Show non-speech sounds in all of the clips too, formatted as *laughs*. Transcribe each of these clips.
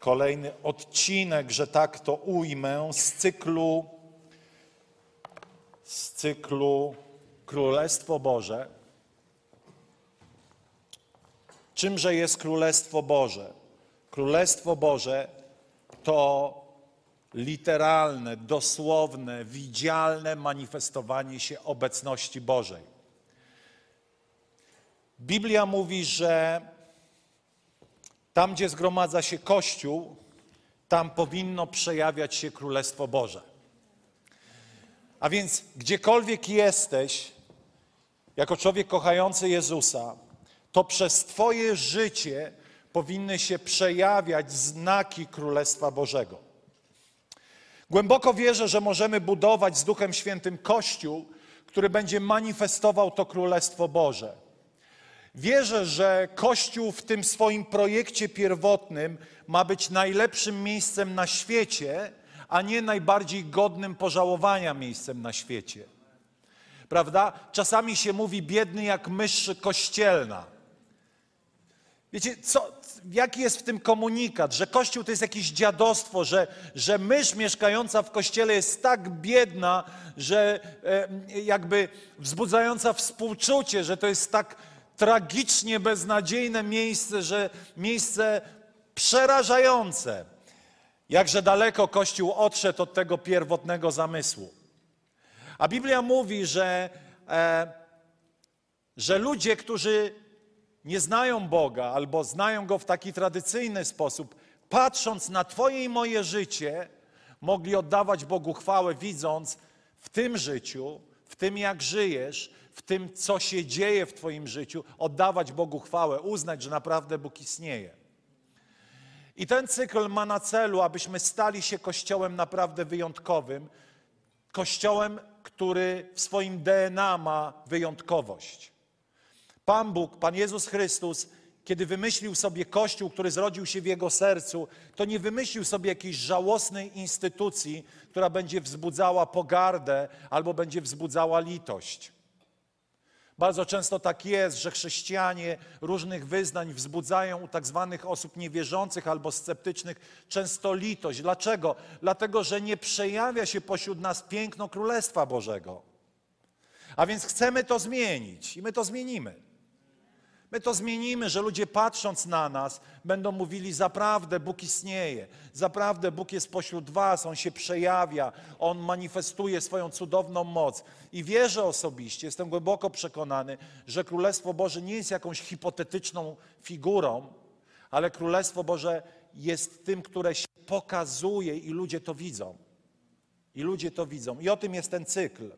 kolejny odcinek, że tak to ujmę, z cyklu, z cyklu Królestwo Boże. Czymże jest Królestwo Boże? Królestwo Boże to literalne, dosłowne, widzialne manifestowanie się obecności Bożej. Biblia mówi, że tam, gdzie zgromadza się Kościół, tam powinno przejawiać się Królestwo Boże. A więc gdziekolwiek jesteś, jako człowiek kochający Jezusa, to przez Twoje życie powinny się przejawiać znaki Królestwa Bożego. Głęboko wierzę, że możemy budować z Duchem Świętym Kościół, który będzie manifestował to Królestwo Boże. Wierzę, że Kościół w tym swoim projekcie pierwotnym ma być najlepszym miejscem na świecie, a nie najbardziej godnym pożałowania miejscem na świecie. Prawda? Czasami się mówi biedny jak mysz kościelna. Wiecie, co, jaki jest w tym komunikat, że Kościół to jest jakieś dziadostwo, że, że mysz mieszkająca w Kościele jest tak biedna, że e, jakby wzbudzająca współczucie, że to jest tak tragicznie beznadziejne miejsce, że miejsce przerażające. Jakże daleko Kościół odszedł od tego pierwotnego zamysłu. A Biblia mówi, że, e, że ludzie, którzy nie znają Boga albo znają Go w taki tradycyjny sposób, patrząc na Twoje i moje życie, mogli oddawać Bogu chwałę, widząc w tym życiu, w tym jak żyjesz, w tym co się dzieje w Twoim życiu, oddawać Bogu chwałę, uznać, że naprawdę Bóg istnieje. I ten cykl ma na celu, abyśmy stali się kościołem naprawdę wyjątkowym, kościołem, który w swoim DNA ma wyjątkowość. Pan Bóg, Pan Jezus Chrystus, kiedy wymyślił sobie Kościół, który zrodził się w Jego sercu, to nie wymyślił sobie jakiejś żałosnej instytucji, która będzie wzbudzała pogardę albo będzie wzbudzała litość. Bardzo często tak jest, że chrześcijanie różnych wyznań wzbudzają u tak zwanych osób niewierzących albo sceptycznych często litość. Dlaczego? Dlatego, że nie przejawia się pośród nas piękno Królestwa Bożego. A więc chcemy to zmienić i my to zmienimy. My to zmienimy, że ludzie patrząc na nas będą mówili: Zaprawdę Bóg istnieje, zaprawdę Bóg jest pośród Was, On się przejawia, On manifestuje swoją cudowną moc. I wierzę osobiście, jestem głęboko przekonany, że Królestwo Boże nie jest jakąś hipotetyczną figurą, ale Królestwo Boże jest tym, które się pokazuje i ludzie to widzą. I ludzie to widzą. I o tym jest ten cykl.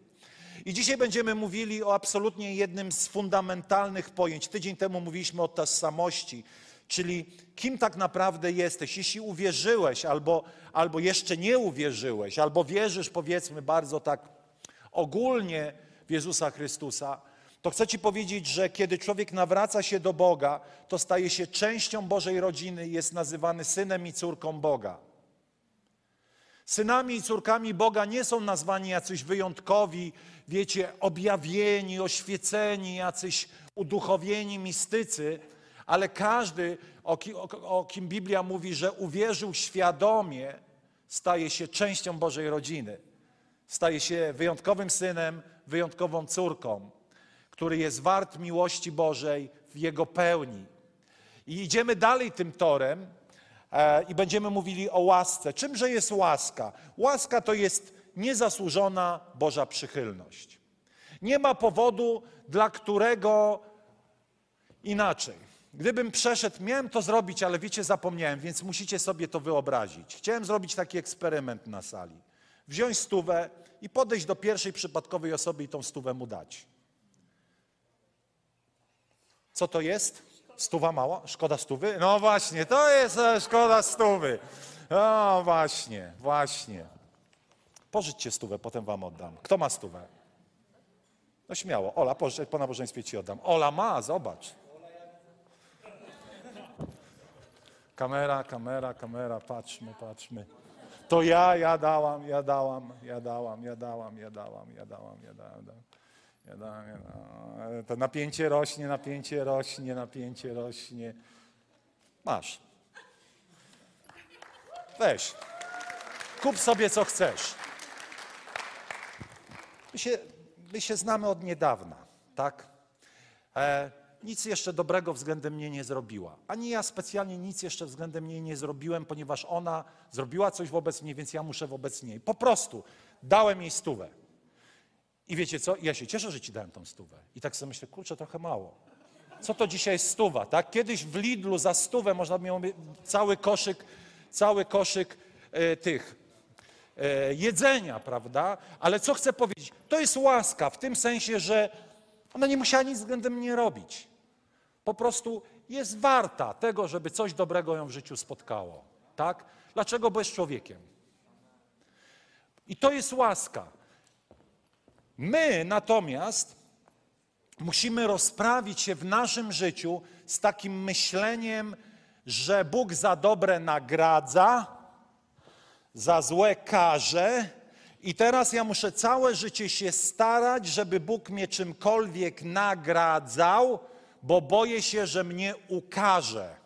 I dzisiaj będziemy mówili o absolutnie jednym z fundamentalnych pojęć. Tydzień temu mówiliśmy o tożsamości, czyli kim tak naprawdę jesteś. Jeśli uwierzyłeś, albo, albo jeszcze nie uwierzyłeś, albo wierzysz, powiedzmy bardzo tak ogólnie w Jezusa Chrystusa, to chcę Ci powiedzieć, że kiedy człowiek nawraca się do Boga, to staje się częścią Bożej rodziny i jest nazywany synem i córką Boga. Synami i córkami Boga nie są nazwani jacyś wyjątkowi, wiecie, objawieni, oświeceni, jacyś uduchowieni mistycy, ale każdy, o kim, o, o kim Biblia mówi, że uwierzył świadomie, staje się częścią Bożej rodziny. Staje się wyjątkowym synem, wyjątkową córką, który jest wart miłości Bożej w jego pełni. I idziemy dalej tym torem i będziemy mówili o łasce. Czymże jest łaska? Łaska to jest niezasłużona Boża przychylność. Nie ma powodu, dla którego inaczej. Gdybym przeszedł, miałem to zrobić, ale wiecie, zapomniałem, więc musicie sobie to wyobrazić. Chciałem zrobić taki eksperyment na sali. Wziąć stówę i podejść do pierwszej przypadkowej osoby i tą stówę mu dać. Co to jest? Stuwa mała? Szkoda stówy? No właśnie, to jest e, szkoda stówy. No właśnie, właśnie. Pożyczcie stówę, potem wam oddam. Kto ma stówę? No śmiało. Ola, pożycz, po nabożeństwie ci oddam. Ola ma, zobacz. Kamera, kamera, kamera, patrzmy, patrzmy. To ja, ja dałam, ja dałam, ja dałam, ja dałam, ja dałam, ja dałam, ja dałam. Ja dałam, dałam. To napięcie rośnie, napięcie rośnie, napięcie rośnie. Masz. Weź. Kup sobie co chcesz. My się, my się znamy od niedawna, tak? E, nic jeszcze dobrego względem mnie nie zrobiła. Ani ja specjalnie nic jeszcze względem niej nie zrobiłem, ponieważ ona zrobiła coś wobec mnie, więc ja muszę wobec niej. Po prostu dałem jej stówę. I wiecie co? Ja się cieszę, że ci dałem tą stówę. I tak sobie myślę, kurczę, trochę mało. Co to dzisiaj jest stuwa, tak? Kiedyś w Lidlu za stówę można było cały koszyk, cały koszyk e, tych e, jedzenia, prawda? Ale co chcę powiedzieć? To jest łaska w tym sensie, że ona nie musiała nic względem mnie robić. Po prostu jest warta tego, żeby coś dobrego ją w życiu spotkało. Tak? Dlaczego? Bo jest człowiekiem. I to jest łaska. My natomiast musimy rozprawić się w naszym życiu z takim myśleniem, że Bóg za dobre nagradza, za złe karze. I teraz ja muszę całe życie się starać, żeby Bóg mnie czymkolwiek nagradzał, bo boję się, że mnie ukaże.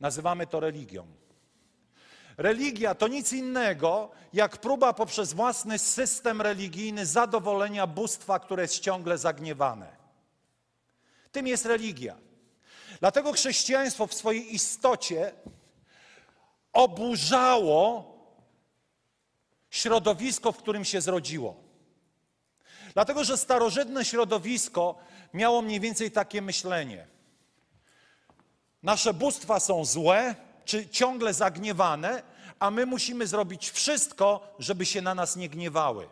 Nazywamy to religią. Religia to nic innego, jak próba poprzez własny system religijny zadowolenia bóstwa, które jest ciągle zagniewane. Tym jest religia. Dlatego chrześcijaństwo w swojej istocie oburzało środowisko, w którym się zrodziło. Dlatego, że starożytne środowisko miało mniej więcej takie myślenie. Nasze bóstwa są złe, czy ciągle zagniewane, a my musimy zrobić wszystko, żeby się na nas nie gniewały.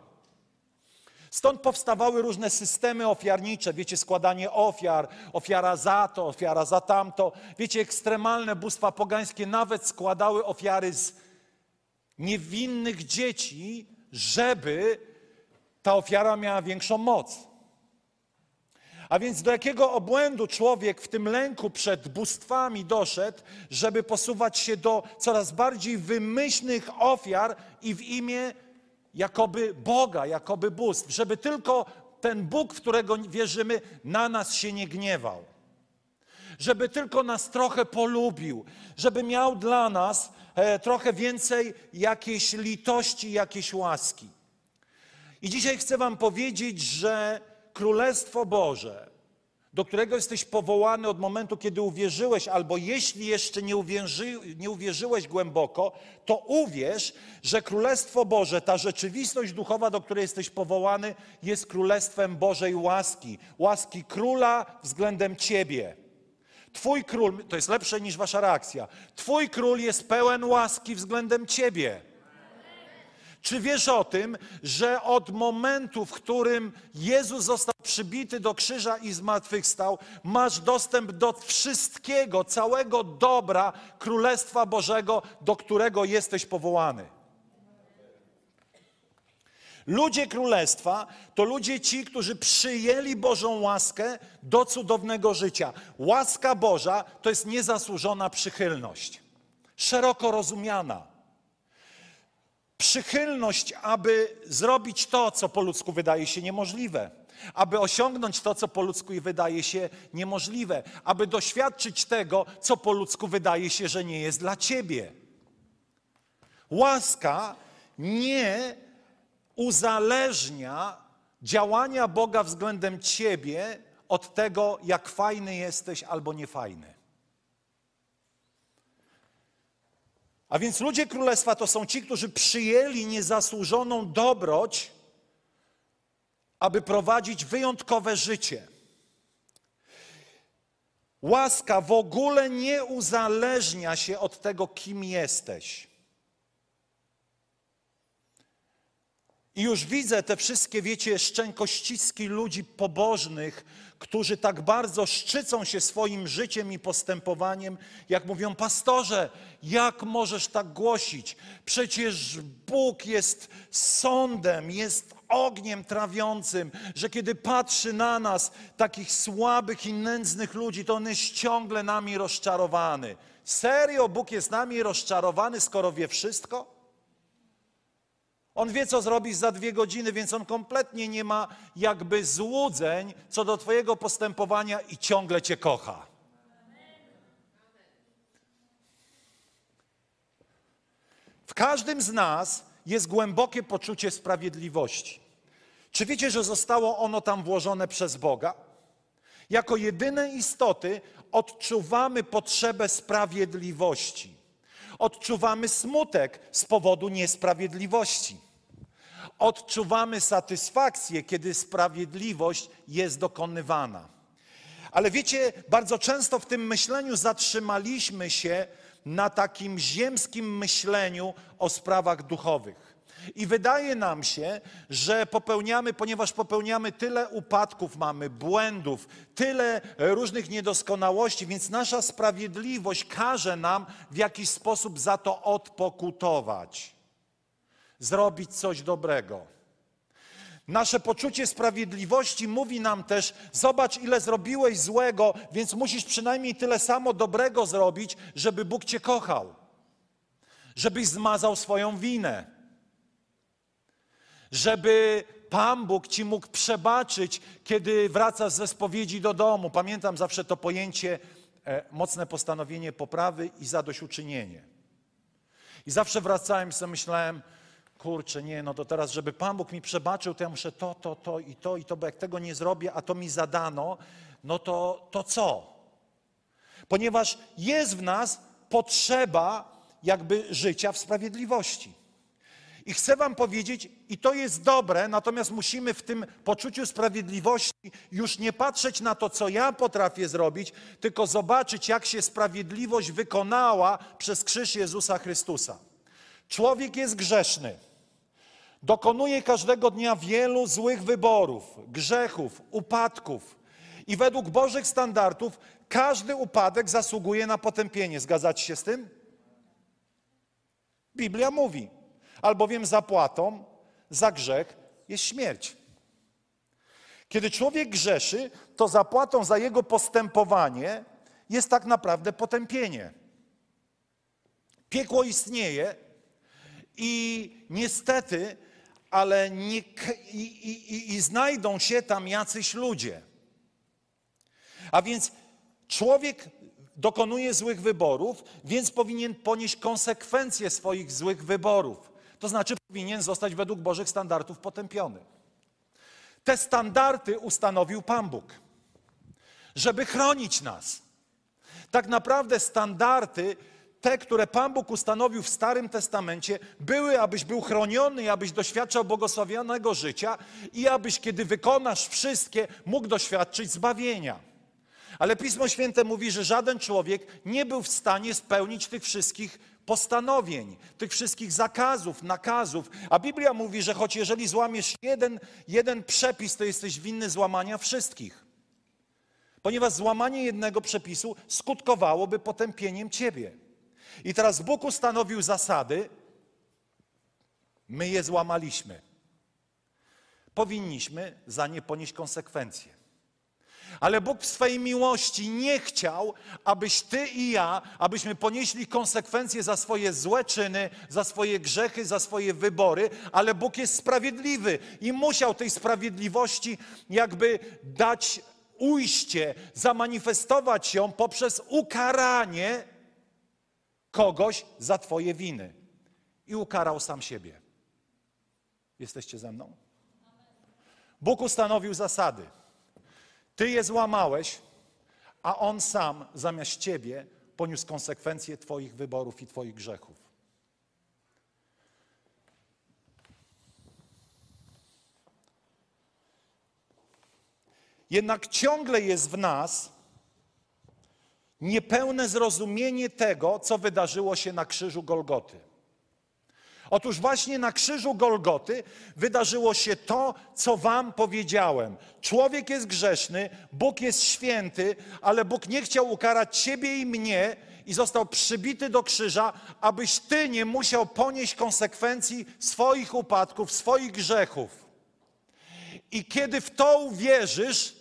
Stąd powstawały różne systemy ofiarnicze, wiecie, składanie ofiar, ofiara za to, ofiara za tamto. Wiecie, ekstremalne bóstwa pogańskie nawet składały ofiary z niewinnych dzieci, żeby ta ofiara miała większą moc. A więc do jakiego obłędu człowiek w tym lęku przed bóstwami doszedł, żeby posuwać się do coraz bardziej wymyślnych ofiar i w imię jakoby Boga, jakoby bóstw, żeby tylko ten Bóg, w którego wierzymy, na nas się nie gniewał. Żeby tylko nas trochę polubił, żeby miał dla nas e, trochę więcej jakiejś litości, jakiejś łaski. I dzisiaj chcę Wam powiedzieć, że Królestwo Boże, do którego jesteś powołany od momentu, kiedy uwierzyłeś, albo jeśli jeszcze nie, uwierzy, nie uwierzyłeś głęboko, to uwierz, że Królestwo Boże, ta rzeczywistość duchowa, do której jesteś powołany, jest Królestwem Bożej łaski, łaski Króla względem Ciebie. Twój król, to jest lepsze niż wasza reakcja, Twój król jest pełen łaski względem Ciebie. Czy wiesz o tym, że od momentu, w którym Jezus został przybity do krzyża i zmartwychwstał, masz dostęp do wszystkiego, całego dobra Królestwa Bożego, do którego jesteś powołany? Ludzie Królestwa to ludzie ci, którzy przyjęli Bożą łaskę do cudownego życia. Łaska Boża to jest niezasłużona przychylność, szeroko rozumiana przychylność, aby zrobić to, co po ludzku wydaje się niemożliwe, aby osiągnąć to, co po ludzku wydaje się niemożliwe, aby doświadczyć tego, co po ludzku wydaje się, że nie jest dla ciebie. Łaska nie uzależnia działania Boga względem ciebie od tego, jak fajny jesteś albo niefajny. A więc ludzie królestwa to są ci, którzy przyjęli niezasłużoną dobroć, aby prowadzić wyjątkowe życie. Łaska w ogóle nie uzależnia się od tego, kim jesteś. I już widzę te wszystkie, wiecie, szczękościski ludzi pobożnych, którzy tak bardzo szczycą się swoim życiem i postępowaniem, jak mówią, pastorze, jak możesz tak głosić? Przecież Bóg jest sądem, jest ogniem trawiącym, że kiedy patrzy na nas, takich słabych i nędznych ludzi, to On jest ciągle nami rozczarowany. Serio, Bóg jest nami rozczarowany, skoro wie wszystko? On wie, co zrobisz za dwie godziny, więc on kompletnie nie ma jakby złudzeń co do Twojego postępowania i ciągle Cię kocha. W każdym z nas jest głębokie poczucie sprawiedliwości. Czy wiecie, że zostało ono tam włożone przez Boga? Jako jedyne istoty odczuwamy potrzebę sprawiedliwości. Odczuwamy smutek z powodu niesprawiedliwości. Odczuwamy satysfakcję, kiedy sprawiedliwość jest dokonywana. Ale wiecie, bardzo często w tym myśleniu zatrzymaliśmy się na takim ziemskim myśleniu o sprawach duchowych. I wydaje nam się, że popełniamy, ponieważ popełniamy tyle upadków, mamy błędów, tyle różnych niedoskonałości, więc nasza sprawiedliwość każe nam w jakiś sposób za to odpokutować, zrobić coś dobrego. Nasze poczucie sprawiedliwości mówi nam też: zobacz, ile zrobiłeś złego, więc musisz przynajmniej tyle samo dobrego zrobić, żeby Bóg Cię kochał, żebyś zmazał swoją winę, żeby Pan Bóg Ci mógł przebaczyć, kiedy wracasz ze spowiedzi do domu. Pamiętam zawsze to pojęcie e, mocne postanowienie poprawy i zadośćuczynienie. I zawsze wracałem i myślałem, kurczę, nie, no to teraz, żeby Pan Bóg mi przebaczył, to ja muszę to, to, to i to i to, bo jak tego nie zrobię, a to mi zadano, no to, to co? Ponieważ jest w nas potrzeba jakby życia w sprawiedliwości. I chcę Wam powiedzieć, i to jest dobre, natomiast musimy w tym poczuciu sprawiedliwości już nie patrzeć na to, co ja potrafię zrobić, tylko zobaczyć, jak się sprawiedliwość wykonała przez krzyż Jezusa Chrystusa. Człowiek jest grzeszny. Dokonuje każdego dnia wielu złych wyborów, grzechów, upadków. I według Bożych standardów każdy upadek zasługuje na potępienie. Zgadzacie się z tym? Biblia mówi, albowiem zapłatą za grzech jest śmierć. Kiedy człowiek grzeszy, to zapłatą za jego postępowanie jest tak naprawdę potępienie. Piekło istnieje i niestety ale nie, i, i, i znajdą się tam jacyś ludzie. A więc człowiek dokonuje złych wyborów, więc powinien ponieść konsekwencje swoich złych wyborów. To znaczy powinien zostać według Bożych standardów potępiony. Te standardy ustanowił Pan Bóg, żeby chronić nas. Tak naprawdę standardy te, które Pan Bóg ustanowił w Starym Testamencie, były, abyś był chroniony, abyś doświadczał błogosławionego życia i abyś, kiedy wykonasz wszystkie, mógł doświadczyć zbawienia. Ale Pismo Święte mówi, że żaden człowiek nie był w stanie spełnić tych wszystkich postanowień, tych wszystkich zakazów, nakazów. A Biblia mówi, że choć jeżeli złamiesz jeden, jeden przepis, to jesteś winny złamania wszystkich. Ponieważ złamanie jednego przepisu skutkowałoby potępieniem ciebie. I teraz Bóg ustanowił zasady, my je złamaliśmy. Powinniśmy za nie ponieść konsekwencje. Ale Bóg w swojej miłości nie chciał, abyś ty i ja, abyśmy ponieśli konsekwencje za swoje złe czyny, za swoje grzechy, za swoje wybory, ale Bóg jest sprawiedliwy i musiał tej sprawiedliwości jakby dać ujście, zamanifestować ją poprzez ukaranie kogoś za Twoje winy i ukarał sam siebie. Jesteście ze mną? Bóg ustanowił zasady. Ty je złamałeś, a On sam zamiast Ciebie poniósł konsekwencje Twoich wyborów i Twoich grzechów. Jednak ciągle jest w nas niepełne zrozumienie tego, co wydarzyło się na krzyżu Golgoty. Otóż właśnie na krzyżu Golgoty wydarzyło się to, co wam powiedziałem. Człowiek jest grzeszny, Bóg jest święty, ale Bóg nie chciał ukarać ciebie i mnie i został przybity do krzyża, abyś ty nie musiał ponieść konsekwencji swoich upadków, swoich grzechów. I kiedy w to uwierzysz,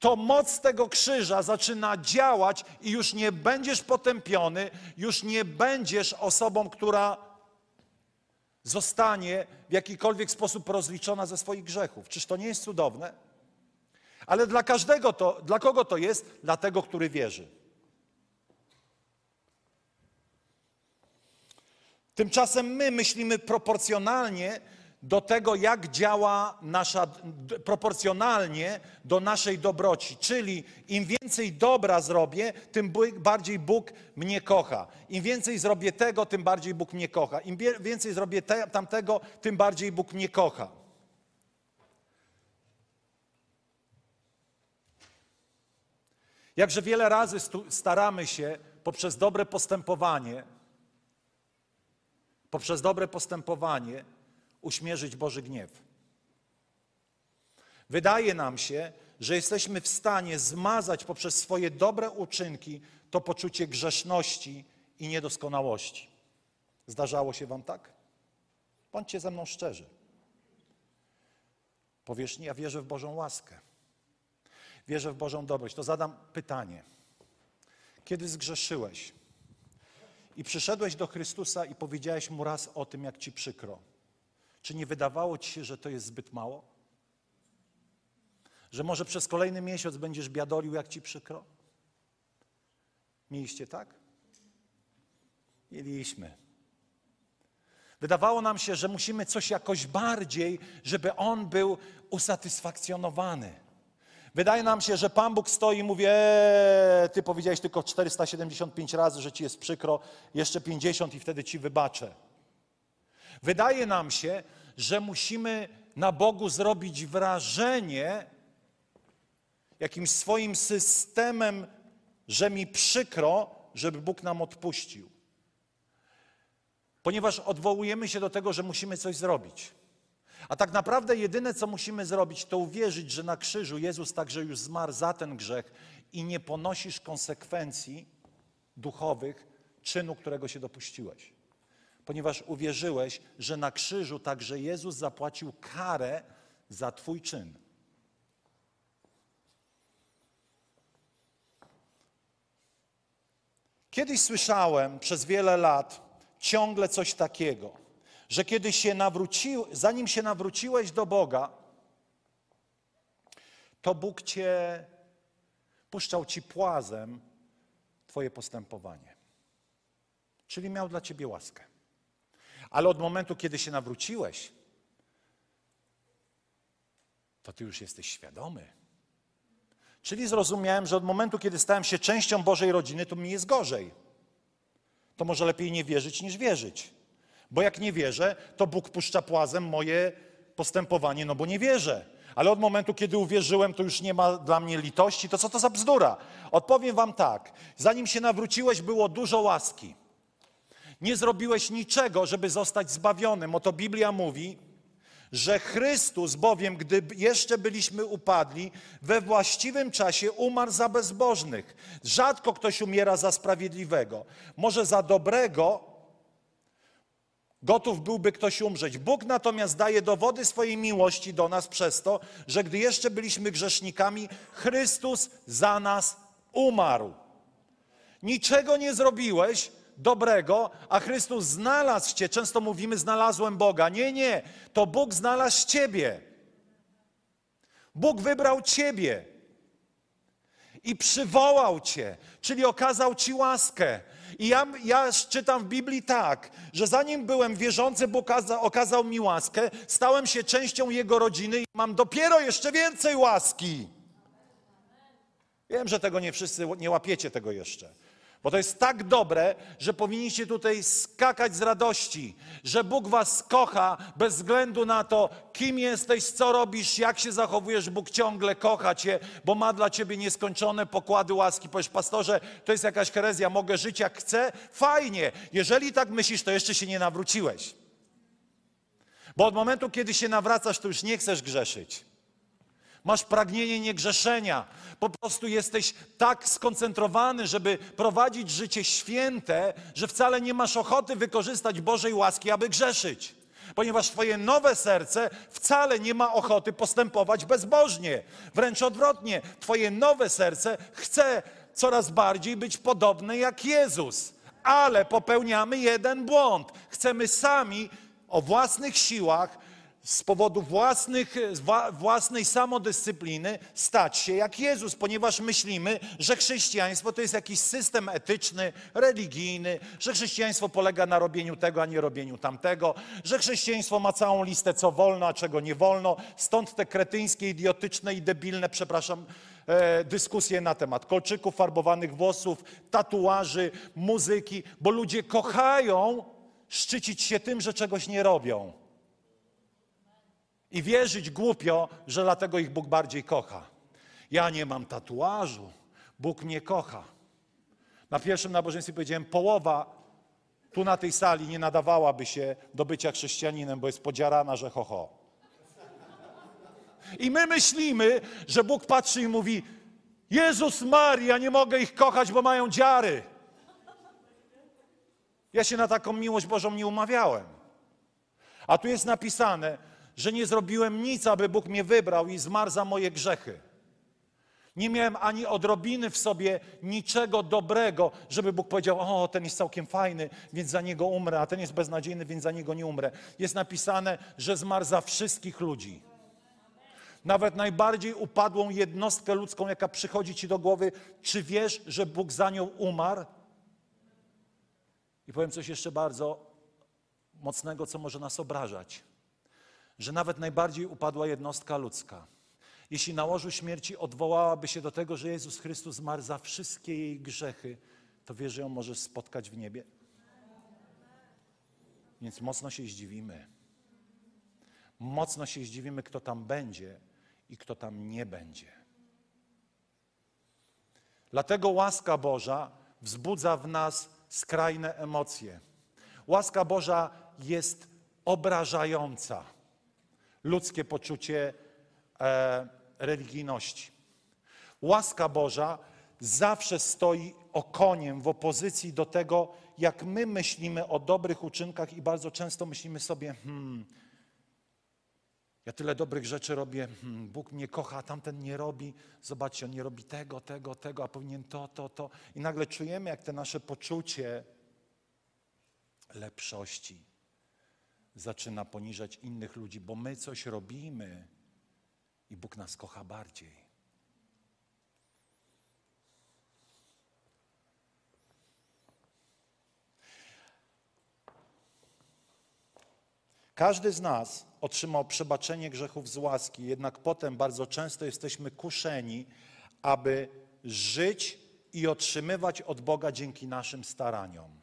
to moc tego krzyża zaczyna działać i już nie będziesz potępiony, już nie będziesz osobą, która zostanie w jakikolwiek sposób rozliczona ze swoich grzechów. Czyż to nie jest cudowne? Ale dla każdego to, dla kogo to jest? Dla tego, który wierzy. Tymczasem my myślimy proporcjonalnie do tego, jak działa nasza, proporcjonalnie do naszej dobroci. Czyli im więcej dobra zrobię, tym bardziej Bóg mnie kocha. Im więcej zrobię tego, tym bardziej Bóg mnie kocha. Im więcej zrobię te, tamtego, tym bardziej Bóg mnie kocha. Jakże wiele razy staramy się poprzez dobre postępowanie, poprzez dobre postępowanie uśmierzyć Boży gniew. Wydaje nam się, że jesteśmy w stanie zmazać poprzez swoje dobre uczynki to poczucie grzeszności i niedoskonałości. Zdarzało się Wam tak? Bądźcie ze mną szczerzy. Powiesz, ja wierzę w Bożą łaskę. Wierzę w Bożą dobroć. To zadam pytanie. Kiedy zgrzeszyłeś i przyszedłeś do Chrystusa i powiedziałeś Mu raz o tym, jak Ci przykro, czy nie wydawało ci się, że to jest zbyt mało? Że może przez kolejny miesiąc będziesz biadolił, jak ci przykro? Mieliście tak? Mieliśmy. Wydawało nam się, że musimy coś jakoś bardziej, żeby on był usatysfakcjonowany. Wydaje nam się, że Pan Bóg stoi i mówi, eee, ty powiedziałeś tylko 475 razy, że ci jest przykro, jeszcze 50 i wtedy ci wybaczę. Wydaje nam się, że musimy na Bogu zrobić wrażenie jakimś swoim systemem, że mi przykro, żeby Bóg nam odpuścił. Ponieważ odwołujemy się do tego, że musimy coś zrobić. A tak naprawdę jedyne, co musimy zrobić, to uwierzyć, że na krzyżu Jezus także już zmarł za ten grzech i nie ponosisz konsekwencji duchowych czynu, którego się dopuściłeś ponieważ uwierzyłeś, że na krzyżu także Jezus zapłacił karę za Twój czyn. Kiedyś słyszałem przez wiele lat ciągle coś takiego, że kiedy się nawrócił, zanim się nawróciłeś do Boga, to Bóg cię puszczał ci płazem Twoje postępowanie. Czyli miał dla ciebie łaskę. Ale od momentu, kiedy się nawróciłeś, to ty już jesteś świadomy. Czyli zrozumiałem, że od momentu, kiedy stałem się częścią Bożej rodziny, to mi jest gorzej. To może lepiej nie wierzyć niż wierzyć. Bo jak nie wierzę, to Bóg puszcza płazem moje postępowanie, no bo nie wierzę. Ale od momentu, kiedy uwierzyłem, to już nie ma dla mnie litości. To co to za bzdura? Odpowiem wam tak. Zanim się nawróciłeś, było dużo łaski. Nie zrobiłeś niczego, żeby zostać zbawionym. Oto Biblia mówi, że Chrystus bowiem, gdy jeszcze byliśmy upadli, we właściwym czasie umarł za bezbożnych. Rzadko ktoś umiera za sprawiedliwego. Może za dobrego gotów byłby ktoś umrzeć. Bóg natomiast daje dowody swojej miłości do nas przez to, że gdy jeszcze byliśmy grzesznikami, Chrystus za nas umarł. Niczego nie zrobiłeś, dobrego, a Chrystus znalazł cię. Często mówimy, znalazłem Boga. Nie, nie, to Bóg znalazł ciebie. Bóg wybrał ciebie i przywołał cię, czyli okazał ci łaskę. I ja, ja czytam w Biblii tak, że zanim byłem wierzący, Bóg okazał, mi łaskę, stałem się częścią Jego rodziny i mam dopiero jeszcze więcej łaski. Wiem, że tego nie wszyscy nie łapiecie tego jeszcze. Bo to jest tak dobre, że powinniście tutaj skakać z radości, że Bóg was kocha bez względu na to, kim jesteś, co robisz, jak się zachowujesz. Bóg ciągle kocha cię, bo ma dla ciebie nieskończone pokłady łaski. Powiesz, pastorze, to jest jakaś herezja, mogę żyć jak chcę? Fajnie. Jeżeli tak myślisz, to jeszcze się nie nawróciłeś. Bo od momentu, kiedy się nawracasz, to już nie chcesz grzeszyć. Masz pragnienie niegrzeszenia. Po prostu jesteś tak skoncentrowany, żeby prowadzić życie święte, że wcale nie masz ochoty wykorzystać Bożej łaski, aby grzeszyć. Ponieważ Twoje nowe serce wcale nie ma ochoty postępować bezbożnie. Wręcz odwrotnie, Twoje nowe serce chce coraz bardziej być podobne jak Jezus. Ale popełniamy jeden błąd. Chcemy sami o własnych siłach z powodu własnych, własnej samodyscypliny stać się jak Jezus, ponieważ myślimy, że chrześcijaństwo to jest jakiś system etyczny, religijny, że chrześcijaństwo polega na robieniu tego, a nie robieniu tamtego, że chrześcijaństwo ma całą listę, co wolno, a czego nie wolno. Stąd te kretyńskie, idiotyczne i debilne, przepraszam, e, dyskusje na temat kolczyków, farbowanych włosów, tatuaży, muzyki, bo ludzie kochają szczycić się tym, że czegoś nie robią i wierzyć głupio, że dlatego ich Bóg bardziej kocha. Ja nie mam tatuażu, Bóg mnie kocha. Na pierwszym nabożeństwie powiedziałem, połowa tu na tej sali nie nadawałaby się do bycia chrześcijaninem, bo jest podziarana, że ho, ho. I my myślimy, że Bóg patrzy i mówi, Jezus Maria, nie mogę ich kochać, bo mają dziary. Ja się na taką miłość Bożą nie umawiałem. A tu jest napisane, że nie zrobiłem nic, aby Bóg mnie wybrał i zmarł za moje grzechy. Nie miałem ani odrobiny w sobie niczego dobrego, żeby Bóg powiedział: O, ten jest całkiem fajny, więc za niego umrę, a ten jest beznadziejny, więc za niego nie umrę. Jest napisane, że zmarł za wszystkich ludzi. Nawet najbardziej upadłą jednostkę ludzką, jaka przychodzi ci do głowy, czy wiesz, że Bóg za nią umarł? I powiem coś jeszcze bardzo mocnego, co może nas obrażać że nawet najbardziej upadła jednostka ludzka, jeśli na łożu śmierci odwołałaby się do tego, że Jezus Chrystus zmarł za wszystkie jej grzechy, to wie, że ją możesz spotkać w niebie. Więc mocno się zdziwimy. Mocno się zdziwimy, kto tam będzie i kto tam nie będzie. Dlatego łaska Boża wzbudza w nas skrajne emocje. Łaska Boża jest obrażająca ludzkie poczucie e, religijności. Łaska Boża zawsze stoi okoniem w opozycji do tego, jak my myślimy o dobrych uczynkach i bardzo często myślimy sobie, hmm, ja tyle dobrych rzeczy robię, hmm, Bóg mnie kocha, a tamten nie robi. Zobaczcie, on nie robi tego, tego, tego, a powinien to, to, to. I nagle czujemy, jak te nasze poczucie lepszości, zaczyna poniżać innych ludzi, bo my coś robimy i Bóg nas kocha bardziej. Każdy z nas otrzymał przebaczenie grzechów z łaski, jednak potem bardzo często jesteśmy kuszeni, aby żyć i otrzymywać od Boga dzięki naszym staraniom.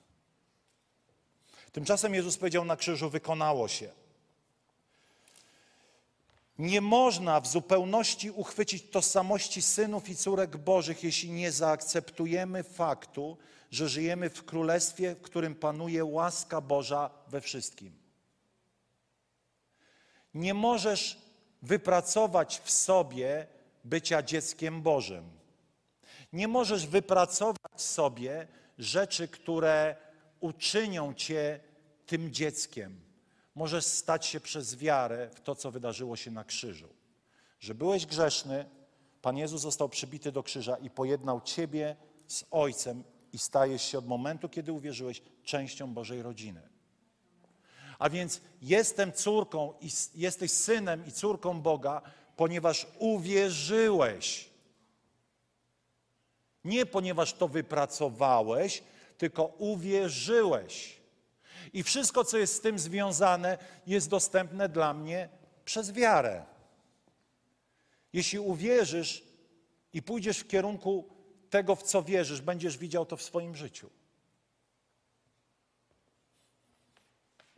Tymczasem Jezus powiedział na krzyżu: Wykonało się. Nie można w zupełności uchwycić tożsamości synów i córek Bożych, jeśli nie zaakceptujemy faktu, że żyjemy w królestwie, w którym panuje łaska Boża we wszystkim. Nie możesz wypracować w sobie bycia dzieckiem Bożym. Nie możesz wypracować sobie rzeczy, które uczynią cię tym dzieckiem. Możesz stać się przez wiarę w to, co wydarzyło się na krzyżu. Że byłeś grzeszny, Pan Jezus został przybity do krzyża i pojednał ciebie z Ojcem i stajesz się od momentu, kiedy uwierzyłeś, częścią Bożej rodziny. A więc jestem córką i jesteś synem i córką Boga, ponieważ uwierzyłeś. Nie ponieważ to wypracowałeś, tylko uwierzyłeś. I wszystko, co jest z tym związane, jest dostępne dla mnie przez wiarę. Jeśli uwierzysz i pójdziesz w kierunku tego, w co wierzysz, będziesz widział to w swoim życiu.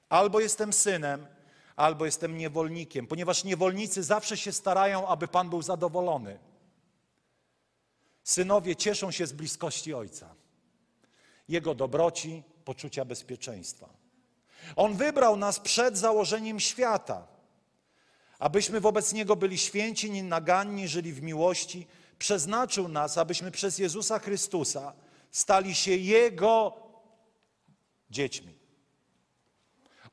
Albo jestem synem, albo jestem niewolnikiem, ponieważ niewolnicy zawsze się starają, aby Pan był zadowolony. Synowie cieszą się z bliskości Ojca, Jego dobroci, poczucia bezpieczeństwa. On wybrał nas przed założeniem świata, abyśmy wobec Niego byli święci, nienaganni, żyli w miłości. Przeznaczył nas, abyśmy przez Jezusa Chrystusa stali się Jego dziećmi.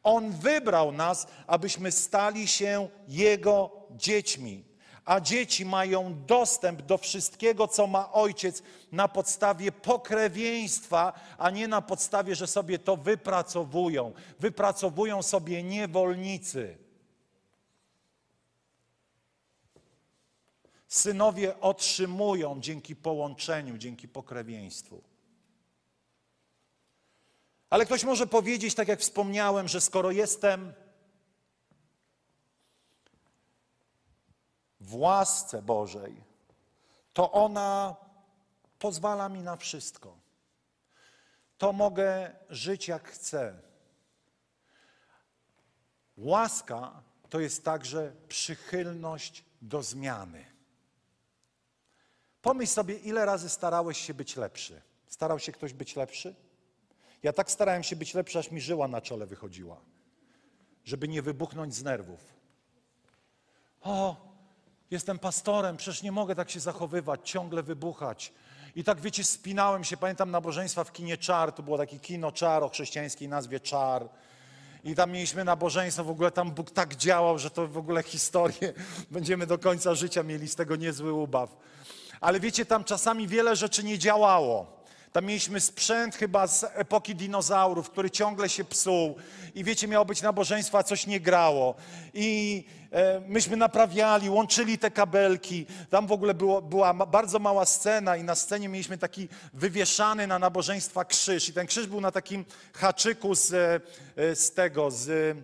On wybrał nas, abyśmy stali się Jego dziećmi. A dzieci mają dostęp do wszystkiego, co ma ojciec na podstawie pokrewieństwa, a nie na podstawie, że sobie to wypracowują. Wypracowują sobie niewolnicy. Synowie otrzymują dzięki połączeniu, dzięki pokrewieństwu. Ale ktoś może powiedzieć, tak jak wspomniałem, że skoro jestem w łasce Bożej, to ona pozwala mi na wszystko. To mogę żyć jak chcę. Łaska to jest także przychylność do zmiany. Pomyśl sobie, ile razy starałeś się być lepszy. Starał się ktoś być lepszy? Ja tak starałem się być lepszy, aż mi żyła na czole wychodziła, żeby nie wybuchnąć z nerwów. O, jestem pastorem, przecież nie mogę tak się zachowywać, ciągle wybuchać. I tak wiecie, spinałem się, pamiętam nabożeństwa w kinie Czar, to było takie kino Czar o chrześcijańskiej nazwie Czar. I tam mieliśmy nabożeństwo, w ogóle tam Bóg tak działał, że to w ogóle historię *laughs* będziemy do końca życia mieli z tego niezły ubaw. Ale wiecie, tam czasami wiele rzeczy nie działało. Tam mieliśmy sprzęt chyba z epoki dinozaurów, który ciągle się psuł. I wiecie, miało być nabożeństwo, a coś nie grało. I myśmy naprawiali, łączyli te kabelki. Tam w ogóle było, była bardzo mała scena i na scenie mieliśmy taki wywieszany na nabożeństwa krzyż. I ten krzyż był na takim haczyku z, e, z tego, z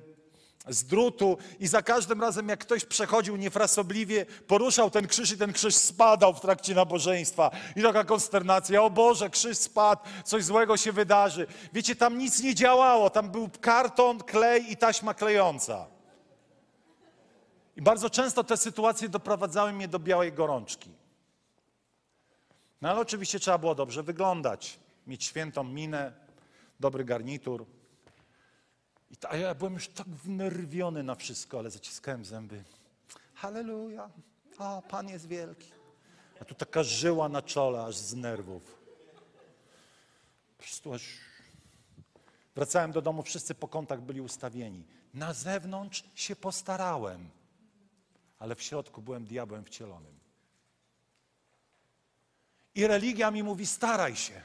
z drutu i za każdym razem, jak ktoś przechodził niefrasobliwie, poruszał ten krzyż i ten krzyż spadał w trakcie nabożeństwa. I taka konsternacja, o Boże, krzyż spadł, coś złego się wydarzy. Wiecie, tam nic nie działało, tam był karton, klej i taśma klejąca. I bardzo często te sytuacje doprowadzały mnie do białej gorączki. No ale oczywiście trzeba było dobrze wyglądać, mieć świętą minę, dobry garnitur. I ta, ja byłem już tak wnerwiony na wszystko, ale zaciskałem zęby. Halleluja, a Pan jest wielki. A tu taka żyła na czole, aż z nerwów. Po prostu aż... Wracałem do domu, wszyscy po kątach byli ustawieni. Na zewnątrz się postarałem, ale w środku byłem diabłem wcielonym. I religia mi mówi: staraj się.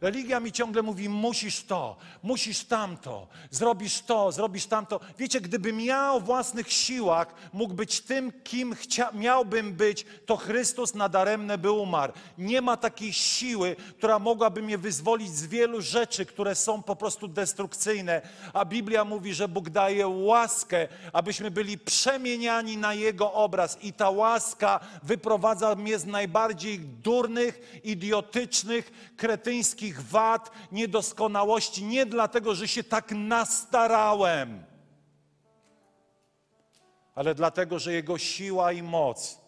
Religia mi ciągle mówi: musisz to, musisz tamto, zrobisz to, zrobisz tamto. Wiecie, gdybym ja o własnych siłach mógł być tym, kim chcia, miałbym być, to Chrystus nadaremne by umarł. Nie ma takiej siły, która mogłaby mnie wyzwolić z wielu rzeczy, które są po prostu destrukcyjne. A Biblia mówi, że Bóg daje łaskę, abyśmy byli przemieniani na Jego obraz. I ta łaska wyprowadza mnie z najbardziej durnych, idiotycznych, kretyńskich wszystkich wad, niedoskonałości, nie dlatego, że się tak nastarałem, ale dlatego, że Jego siła i moc,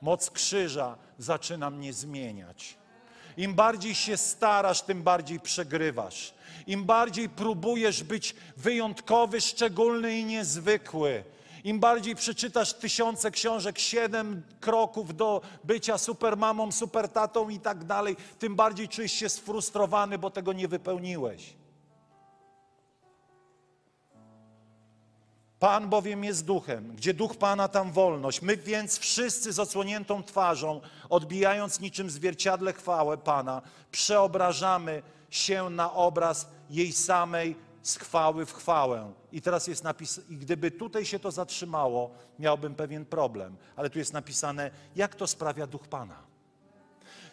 moc krzyża zaczyna mnie zmieniać. Im bardziej się starasz, tym bardziej przegrywasz. Im bardziej próbujesz być wyjątkowy, szczególny i niezwykły, im bardziej przeczytasz tysiące książek, siedem kroków do bycia supermamą, supertatą i tak dalej, tym bardziej czujesz się sfrustrowany, bo tego nie wypełniłeś. Pan bowiem jest duchem, gdzie duch Pana, tam wolność. My więc wszyscy z odsłoniętą twarzą, odbijając niczym zwierciadle chwałę Pana, przeobrażamy się na obraz jej samej z chwały w chwałę. I teraz jest napisane, i gdyby tutaj się to zatrzymało, miałbym pewien problem. Ale tu jest napisane, jak to sprawia duch Pana.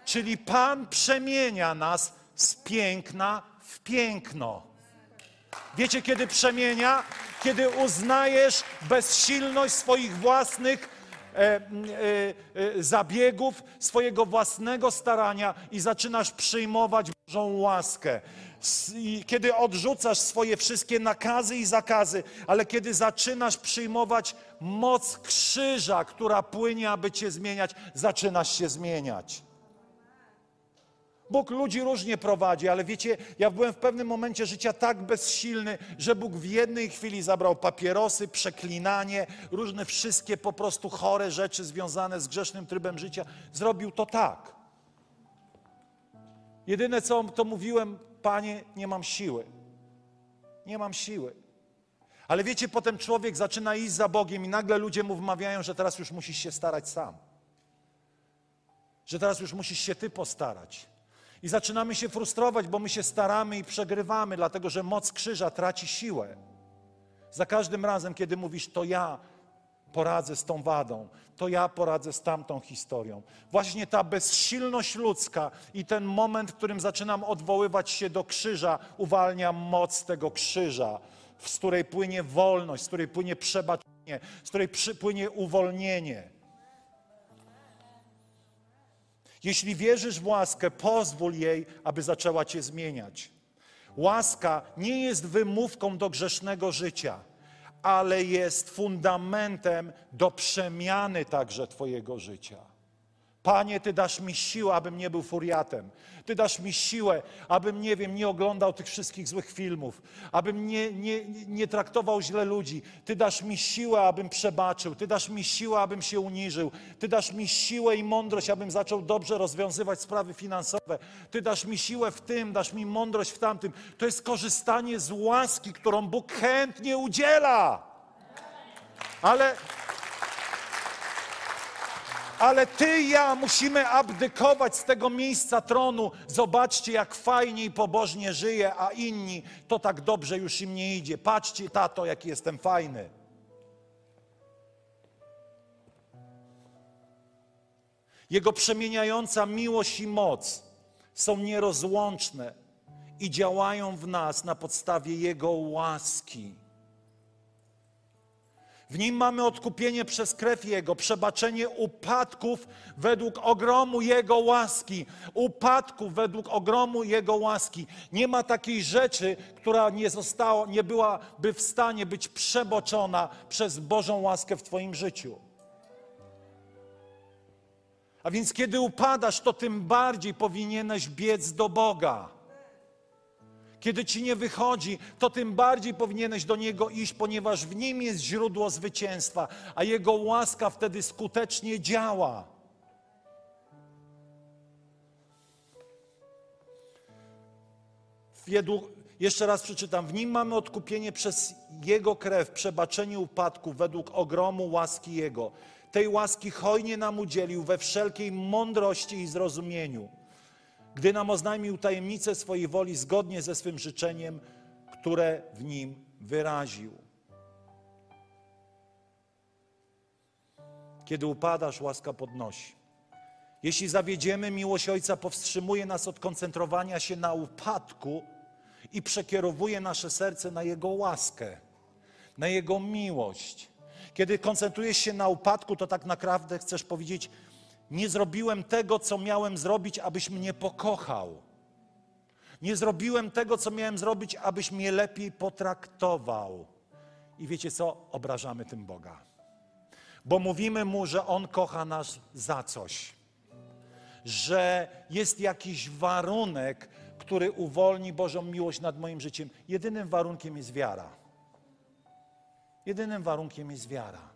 Czyli Pan przemienia nas z piękna w piękno. Wiecie, kiedy przemienia? Kiedy uznajesz bezsilność swoich własnych zabiegów, swojego własnego starania i zaczynasz przyjmować Bożą łaskę kiedy odrzucasz swoje wszystkie nakazy i zakazy, ale kiedy zaczynasz przyjmować moc krzyża, która płynie, aby cię zmieniać, zaczynasz się zmieniać. Bóg ludzi różnie prowadzi, ale wiecie, ja byłem w pewnym momencie życia tak bezsilny, że Bóg w jednej chwili zabrał papierosy, przeklinanie, różne wszystkie po prostu chore rzeczy związane z grzesznym trybem życia. Zrobił to tak. Jedyne co to mówiłem, Panie, nie mam siły. Nie mam siły. Ale wiecie, potem człowiek zaczyna iść za Bogiem i nagle ludzie mu wmawiają, że teraz już musisz się starać sam. Że teraz już musisz się ty postarać. I zaczynamy się frustrować, bo my się staramy i przegrywamy, dlatego że moc krzyża traci siłę. Za każdym razem, kiedy mówisz, to ja poradzę z tą wadą, to ja poradzę z tamtą historią. Właśnie ta bezsilność ludzka i ten moment, w którym zaczynam odwoływać się do krzyża, uwalnia moc tego krzyża, z której płynie wolność, z której płynie przebaczenie, z której płynie uwolnienie. Jeśli wierzysz w łaskę, pozwól jej, aby zaczęła cię zmieniać. Łaska nie jest wymówką do grzesznego życia, ale jest fundamentem do przemiany także Twojego życia. Panie, Ty dasz mi siłę, abym nie był furiatem. Ty dasz mi siłę, abym, nie wiem, nie oglądał tych wszystkich złych filmów, abym nie, nie, nie traktował źle ludzi. Ty dasz mi siłę, abym przebaczył. Ty dasz mi siłę, abym się uniżył. Ty dasz mi siłę i mądrość, abym zaczął dobrze rozwiązywać sprawy finansowe. Ty dasz mi siłę w tym, dasz mi mądrość w tamtym. To jest korzystanie z łaski, którą Bóg chętnie udziela. Ale ale ty i ja musimy abdykować z tego miejsca tronu. Zobaczcie, jak fajnie i pobożnie żyje, a inni to tak dobrze już im nie idzie. Patrzcie, tato, jaki jestem fajny. Jego przemieniająca miłość i moc są nierozłączne i działają w nas na podstawie Jego łaski. W nim mamy odkupienie przez krew Jego, przebaczenie upadków według ogromu Jego łaski. Upadków według ogromu Jego łaski. Nie ma takiej rzeczy, która nie została, nie byłaby w stanie być przeboczona przez Bożą łaskę w Twoim życiu. A więc kiedy upadasz, to tym bardziej powinieneś biec do Boga. Kiedy ci nie wychodzi, to tym bardziej powinieneś do Niego iść, ponieważ w Nim jest źródło zwycięstwa, a Jego łaska wtedy skutecznie działa. jeszcze raz przeczytam. W Nim mamy odkupienie przez Jego krew, przebaczenie upadków według ogromu łaski Jego. Tej łaski hojnie nam udzielił we wszelkiej mądrości i zrozumieniu gdy nam oznajmił tajemnicę swojej woli zgodnie ze swym życzeniem, które w nim wyraził. Kiedy upadasz, łaska podnosi. Jeśli zawiedziemy, miłość Ojca powstrzymuje nas od koncentrowania się na upadku i przekierowuje nasze serce na Jego łaskę, na Jego miłość. Kiedy koncentrujesz się na upadku, to tak naprawdę chcesz powiedzieć, nie zrobiłem tego, co miałem zrobić, abyś mnie pokochał. Nie zrobiłem tego, co miałem zrobić, abyś mnie lepiej potraktował. I wiecie co? Obrażamy tym Boga. Bo mówimy mu, że On kocha nas za coś. Że jest jakiś warunek, który uwolni Bożą miłość nad moim życiem. Jedynym warunkiem jest wiara. Jedynym warunkiem jest wiara.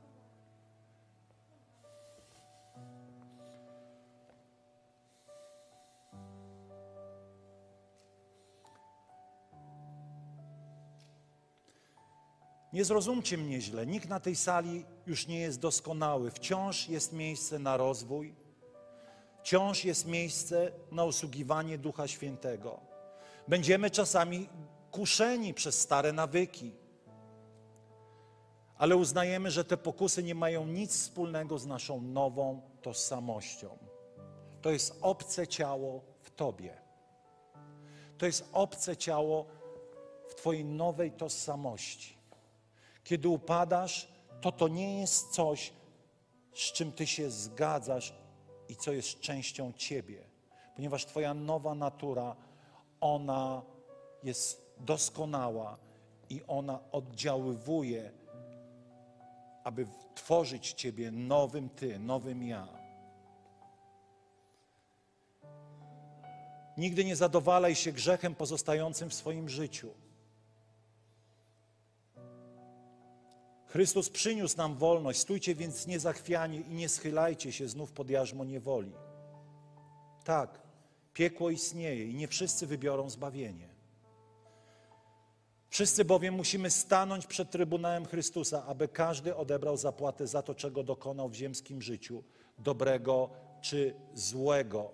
Nie zrozumcie mnie źle, nikt na tej sali już nie jest doskonały. Wciąż jest miejsce na rozwój, wciąż jest miejsce na usługiwanie Ducha Świętego. Będziemy czasami kuszeni przez stare nawyki, ale uznajemy, że te pokusy nie mają nic wspólnego z naszą nową tożsamością. To jest obce ciało w Tobie. To jest obce ciało w Twojej nowej tożsamości. Kiedy upadasz, to to nie jest coś, z czym ty się zgadzasz i co jest częścią ciebie, ponieważ Twoja nowa natura, ona jest doskonała i ona oddziaływuje, aby tworzyć Ciebie nowym Ty, nowym ja. Nigdy nie zadowalaj się grzechem pozostającym w swoim życiu. Chrystus przyniósł nam wolność, stójcie więc niezachwiani i nie schylajcie się znów pod jarzmo niewoli. Tak, piekło istnieje i nie wszyscy wybiorą zbawienie. Wszyscy bowiem musimy stanąć przed Trybunałem Chrystusa, aby każdy odebrał zapłatę za to, czego dokonał w ziemskim życiu, dobrego czy złego.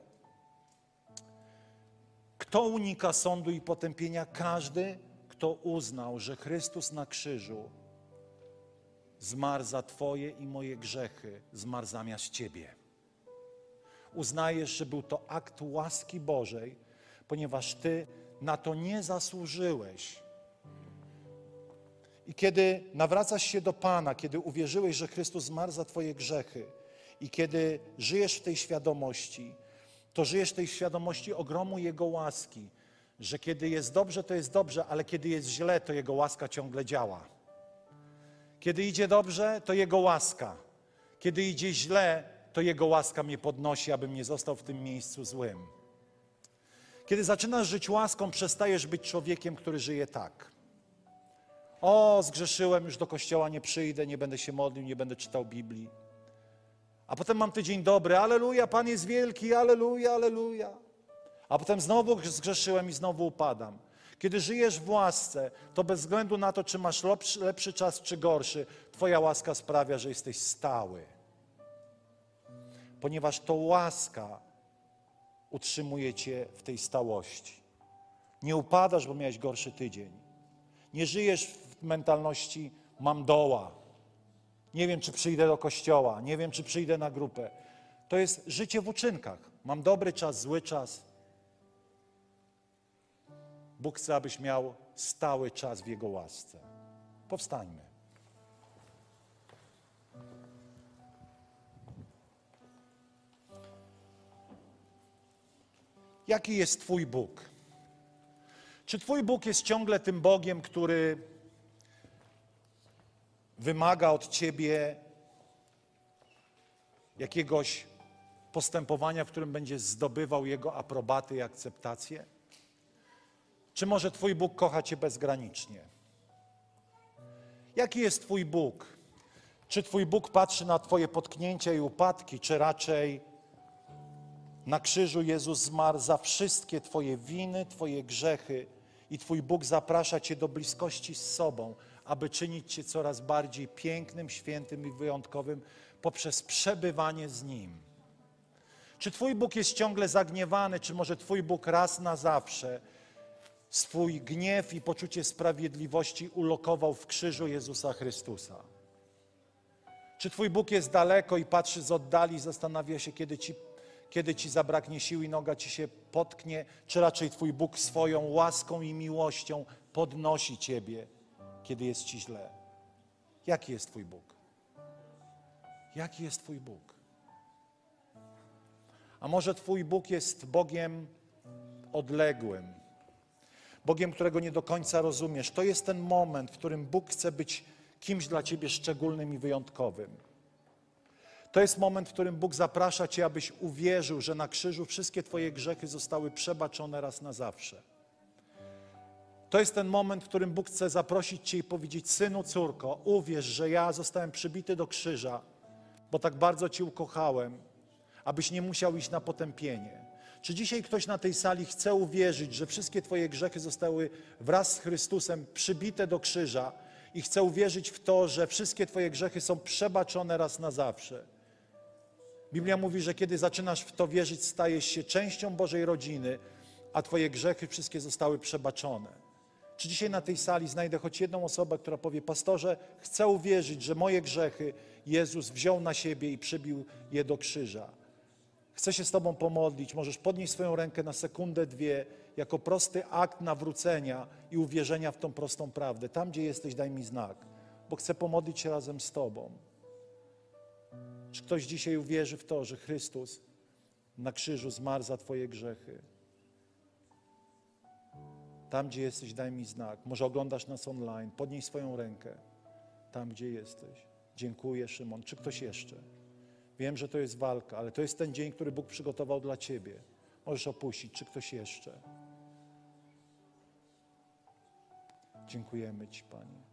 Kto unika sądu i potępienia? Każdy, kto uznał, że Chrystus na krzyżu zmarł za Twoje i moje grzechy, zmarł zamiast Ciebie. Uznajesz, że był to akt łaski Bożej, ponieważ Ty na to nie zasłużyłeś. I kiedy nawracasz się do Pana, kiedy uwierzyłeś, że Chrystus zmarł za Twoje grzechy i kiedy żyjesz w tej świadomości, to żyjesz w tej świadomości ogromu Jego łaski, że kiedy jest dobrze, to jest dobrze, ale kiedy jest źle, to Jego łaska ciągle działa. Kiedy idzie dobrze, to Jego łaska. Kiedy idzie źle, to Jego łaska mnie podnosi, abym nie został w tym miejscu złym. Kiedy zaczynasz żyć łaską, przestajesz być człowiekiem, który żyje tak. O, zgrzeszyłem, już do kościoła nie przyjdę, nie będę się modlił, nie będę czytał Biblii. A potem mam tydzień dobry, aleluja, Pan jest wielki, aleluja, aleluja. A potem znowu zgrzeszyłem i znowu upadam. Kiedy żyjesz w łasce, to bez względu na to, czy masz lepszy, lepszy czas, czy gorszy, Twoja łaska sprawia, że jesteś stały. Ponieważ to łaska utrzymuje Cię w tej stałości. Nie upadasz, bo miałeś gorszy tydzień. Nie żyjesz w mentalności mam doła. Nie wiem, czy przyjdę do kościoła, nie wiem, czy przyjdę na grupę. To jest życie w uczynkach. Mam dobry czas, zły czas. Bóg chce, abyś miał stały czas w Jego łasce. Powstańmy. Jaki jest Twój Bóg? Czy Twój Bóg jest ciągle tym Bogiem, który wymaga od Ciebie jakiegoś postępowania, w którym będziesz zdobywał Jego aprobaty i akceptację? Czy może Twój Bóg kocha Cię bezgranicznie? Jaki jest Twój Bóg? Czy Twój Bóg patrzy na Twoje potknięcia i upadki, czy raczej na krzyżu Jezus zmarł za wszystkie Twoje winy, Twoje grzechy i Twój Bóg zaprasza Cię do bliskości z sobą, aby czynić Cię coraz bardziej pięknym, świętym i wyjątkowym poprzez przebywanie z Nim. Czy Twój Bóg jest ciągle zagniewany, czy może Twój Bóg raz na zawsze swój gniew i poczucie sprawiedliwości ulokował w krzyżu Jezusa Chrystusa? Czy Twój Bóg jest daleko i patrzy z oddali zastanawia się, kiedy Ci, kiedy ci zabraknie sił i noga Ci się potknie, czy raczej Twój Bóg swoją łaską i miłością podnosi Ciebie, kiedy jest Ci źle? Jaki jest Twój Bóg? Jaki jest Twój Bóg? A może Twój Bóg jest Bogiem odległym, Bogiem, którego nie do końca rozumiesz. To jest ten moment, w którym Bóg chce być kimś dla Ciebie szczególnym i wyjątkowym. To jest moment, w którym Bóg zaprasza Cię, abyś uwierzył, że na krzyżu wszystkie Twoje grzechy zostały przebaczone raz na zawsze. To jest ten moment, w którym Bóg chce zaprosić Cię i powiedzieć: Synu, córko, uwierz, że ja zostałem przybity do krzyża, bo tak bardzo Cię ukochałem, abyś nie musiał iść na potępienie. Czy dzisiaj ktoś na tej sali chce uwierzyć, że wszystkie Twoje grzechy zostały wraz z Chrystusem przybite do krzyża i chce uwierzyć w to, że wszystkie Twoje grzechy są przebaczone raz na zawsze? Biblia mówi, że kiedy zaczynasz w to wierzyć, stajesz się częścią Bożej rodziny, a Twoje grzechy wszystkie zostały przebaczone. Czy dzisiaj na tej sali znajdę choć jedną osobę, która powie: Pastorze, chcę uwierzyć, że moje grzechy Jezus wziął na siebie i przybił je do krzyża. Chcę się z Tobą pomodlić. Możesz podnieść swoją rękę na sekundę, dwie, jako prosty akt nawrócenia i uwierzenia w tą prostą prawdę. Tam, gdzie jesteś, daj mi znak, bo chcę pomodlić się razem z Tobą. Czy ktoś dzisiaj uwierzy w to, że Chrystus na krzyżu zmarł za Twoje grzechy? Tam, gdzie jesteś, daj mi znak. Może oglądasz nas online, podnieś swoją rękę. Tam, gdzie jesteś. Dziękuję, Szymon. Czy ktoś jeszcze? Wiem, że to jest walka, ale to jest ten dzień, który Bóg przygotował dla Ciebie. Możesz opuścić. Czy ktoś jeszcze? Dziękujemy Ci, Panie.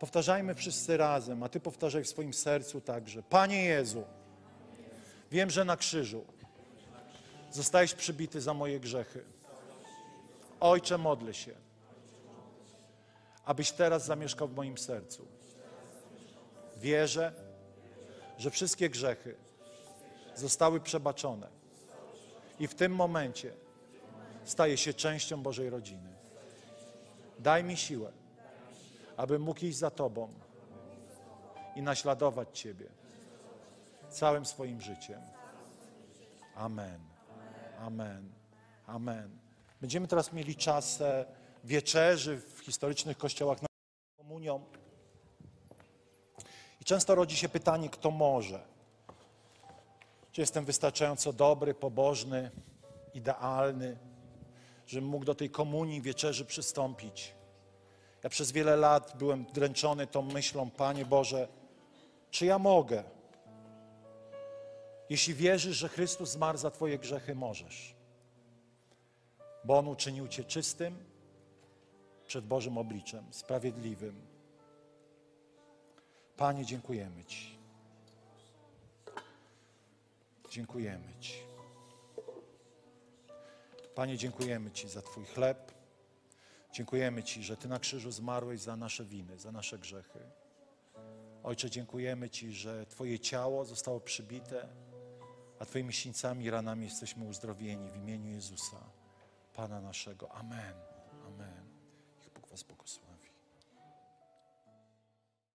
Powtarzajmy wszyscy razem, a Ty powtarzaj w swoim sercu także. Panie Jezu, wiem, że na krzyżu zostałeś przybity za moje grzechy. Ojcze, modlę się, abyś teraz zamieszkał w moim sercu. Wierzę, że wszystkie grzechy zostały przebaczone i w tym momencie staję się częścią Bożej rodziny. Daj mi siłę, aby mógł iść za Tobą i naśladować Ciebie całym swoim życiem. Amen. Amen. Amen. Będziemy teraz mieli czas e, wieczerzy w historycznych kościołach na komunią. Często rodzi się pytanie, kto może. Czy jestem wystarczająco dobry, pobożny, idealny, żebym mógł do tej komunii wieczerzy przystąpić. Ja przez wiele lat byłem dręczony tą myślą, Panie Boże, czy ja mogę? Jeśli wierzysz, że Chrystus zmarł za Twoje grzechy, możesz. Bo On uczynił Cię czystym przed Bożym obliczem, sprawiedliwym. Panie, dziękujemy Ci. Dziękujemy Ci. Panie, dziękujemy Ci za Twój chleb. Dziękujemy Ci, że Ty na krzyżu zmarłeś za nasze winy, za nasze grzechy. Ojcze, dziękujemy Ci, że Twoje ciało zostało przybite, a Twoimi sińcami i ranami jesteśmy uzdrowieni w imieniu Jezusa, Pana naszego. Amen. Amen. Niech Bóg Was błogosławi.